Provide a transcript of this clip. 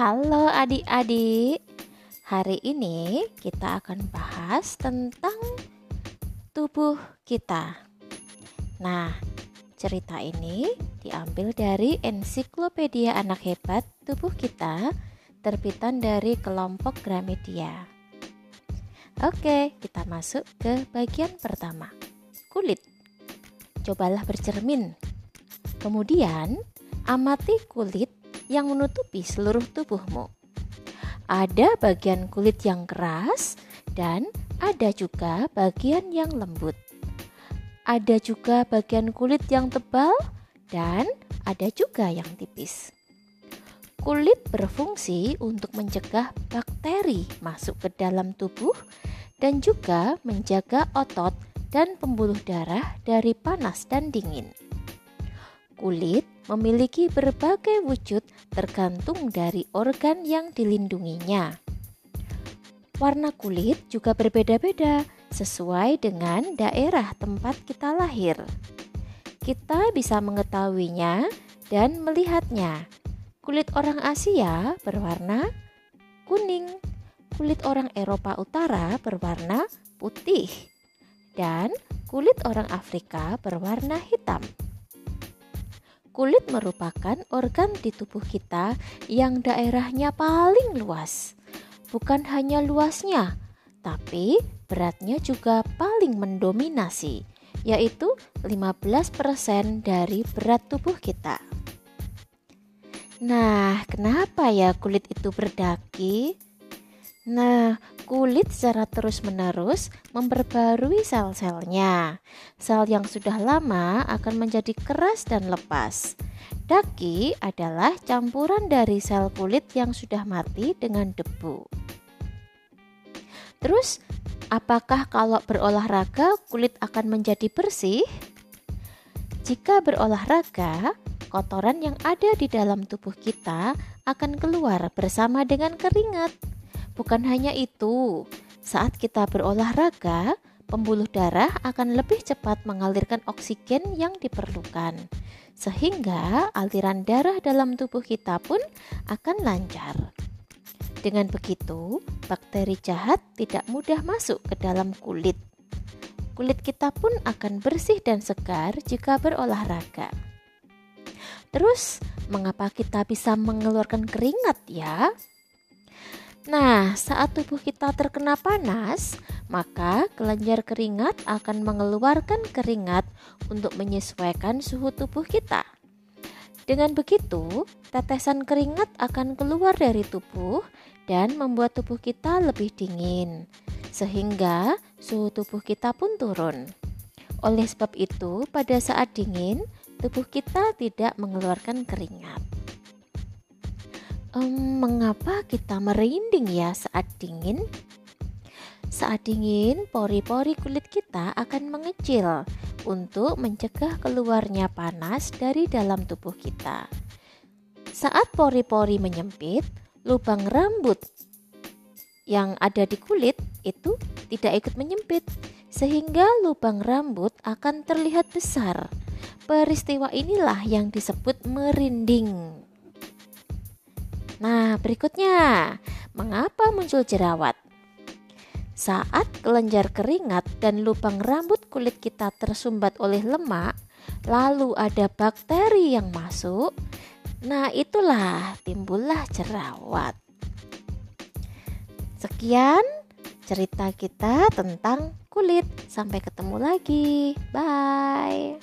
Halo adik-adik, hari ini kita akan bahas tentang tubuh kita. Nah, cerita ini diambil dari ensiklopedia anak hebat tubuh kita terbitan dari kelompok Gramedia. Oke, kita masuk ke bagian pertama. Kulit. Cobalah bercermin. Kemudian, amati kulit yang menutupi seluruh tubuhmu. Ada bagian kulit yang keras dan ada juga bagian yang lembut. Ada juga bagian kulit yang tebal dan ada juga yang tipis. Kulit berfungsi untuk mencegah bakteri masuk ke dalam tubuh dan juga menjaga otot dan pembuluh darah dari panas dan dingin. Kulit memiliki berbagai wujud tergantung dari organ yang dilindunginya. Warna kulit juga berbeda-beda sesuai dengan daerah tempat kita lahir. Kita bisa mengetahuinya dan melihatnya. Kulit orang Asia berwarna kuning, kulit orang Eropa Utara berwarna putih, dan kulit orang Afrika berwarna hitam. Kulit merupakan organ di tubuh kita yang daerahnya paling luas. Bukan hanya luasnya, tapi beratnya juga paling mendominasi, yaitu 15% dari berat tubuh kita. Nah, kenapa ya kulit itu berdaki? Nah, kulit secara terus-menerus memperbarui sel-selnya. Sel yang sudah lama akan menjadi keras dan lepas. Daki adalah campuran dari sel kulit yang sudah mati dengan debu. Terus, apakah kalau berolahraga kulit akan menjadi bersih? Jika berolahraga, kotoran yang ada di dalam tubuh kita akan keluar bersama dengan keringat. Bukan hanya itu, saat kita berolahraga, pembuluh darah akan lebih cepat mengalirkan oksigen yang diperlukan, sehingga aliran darah dalam tubuh kita pun akan lancar. Dengan begitu, bakteri jahat tidak mudah masuk ke dalam kulit. Kulit kita pun akan bersih dan segar jika berolahraga. Terus, mengapa kita bisa mengeluarkan keringat ya? Nah, saat tubuh kita terkena panas, maka kelenjar keringat akan mengeluarkan keringat untuk menyesuaikan suhu tubuh kita. Dengan begitu, tetesan keringat akan keluar dari tubuh dan membuat tubuh kita lebih dingin, sehingga suhu tubuh kita pun turun. Oleh sebab itu, pada saat dingin, tubuh kita tidak mengeluarkan keringat. Um, mengapa kita merinding ya saat dingin? Saat dingin, pori-pori kulit kita akan mengecil untuk mencegah keluarnya panas dari dalam tubuh kita. Saat pori-pori menyempit, lubang rambut yang ada di kulit itu tidak ikut menyempit, sehingga lubang rambut akan terlihat besar. Peristiwa inilah yang disebut merinding. Nah, berikutnya, mengapa muncul jerawat? Saat kelenjar keringat dan lubang rambut kulit kita tersumbat oleh lemak, lalu ada bakteri yang masuk, nah itulah timbullah jerawat. Sekian cerita kita tentang kulit. Sampai ketemu lagi. Bye.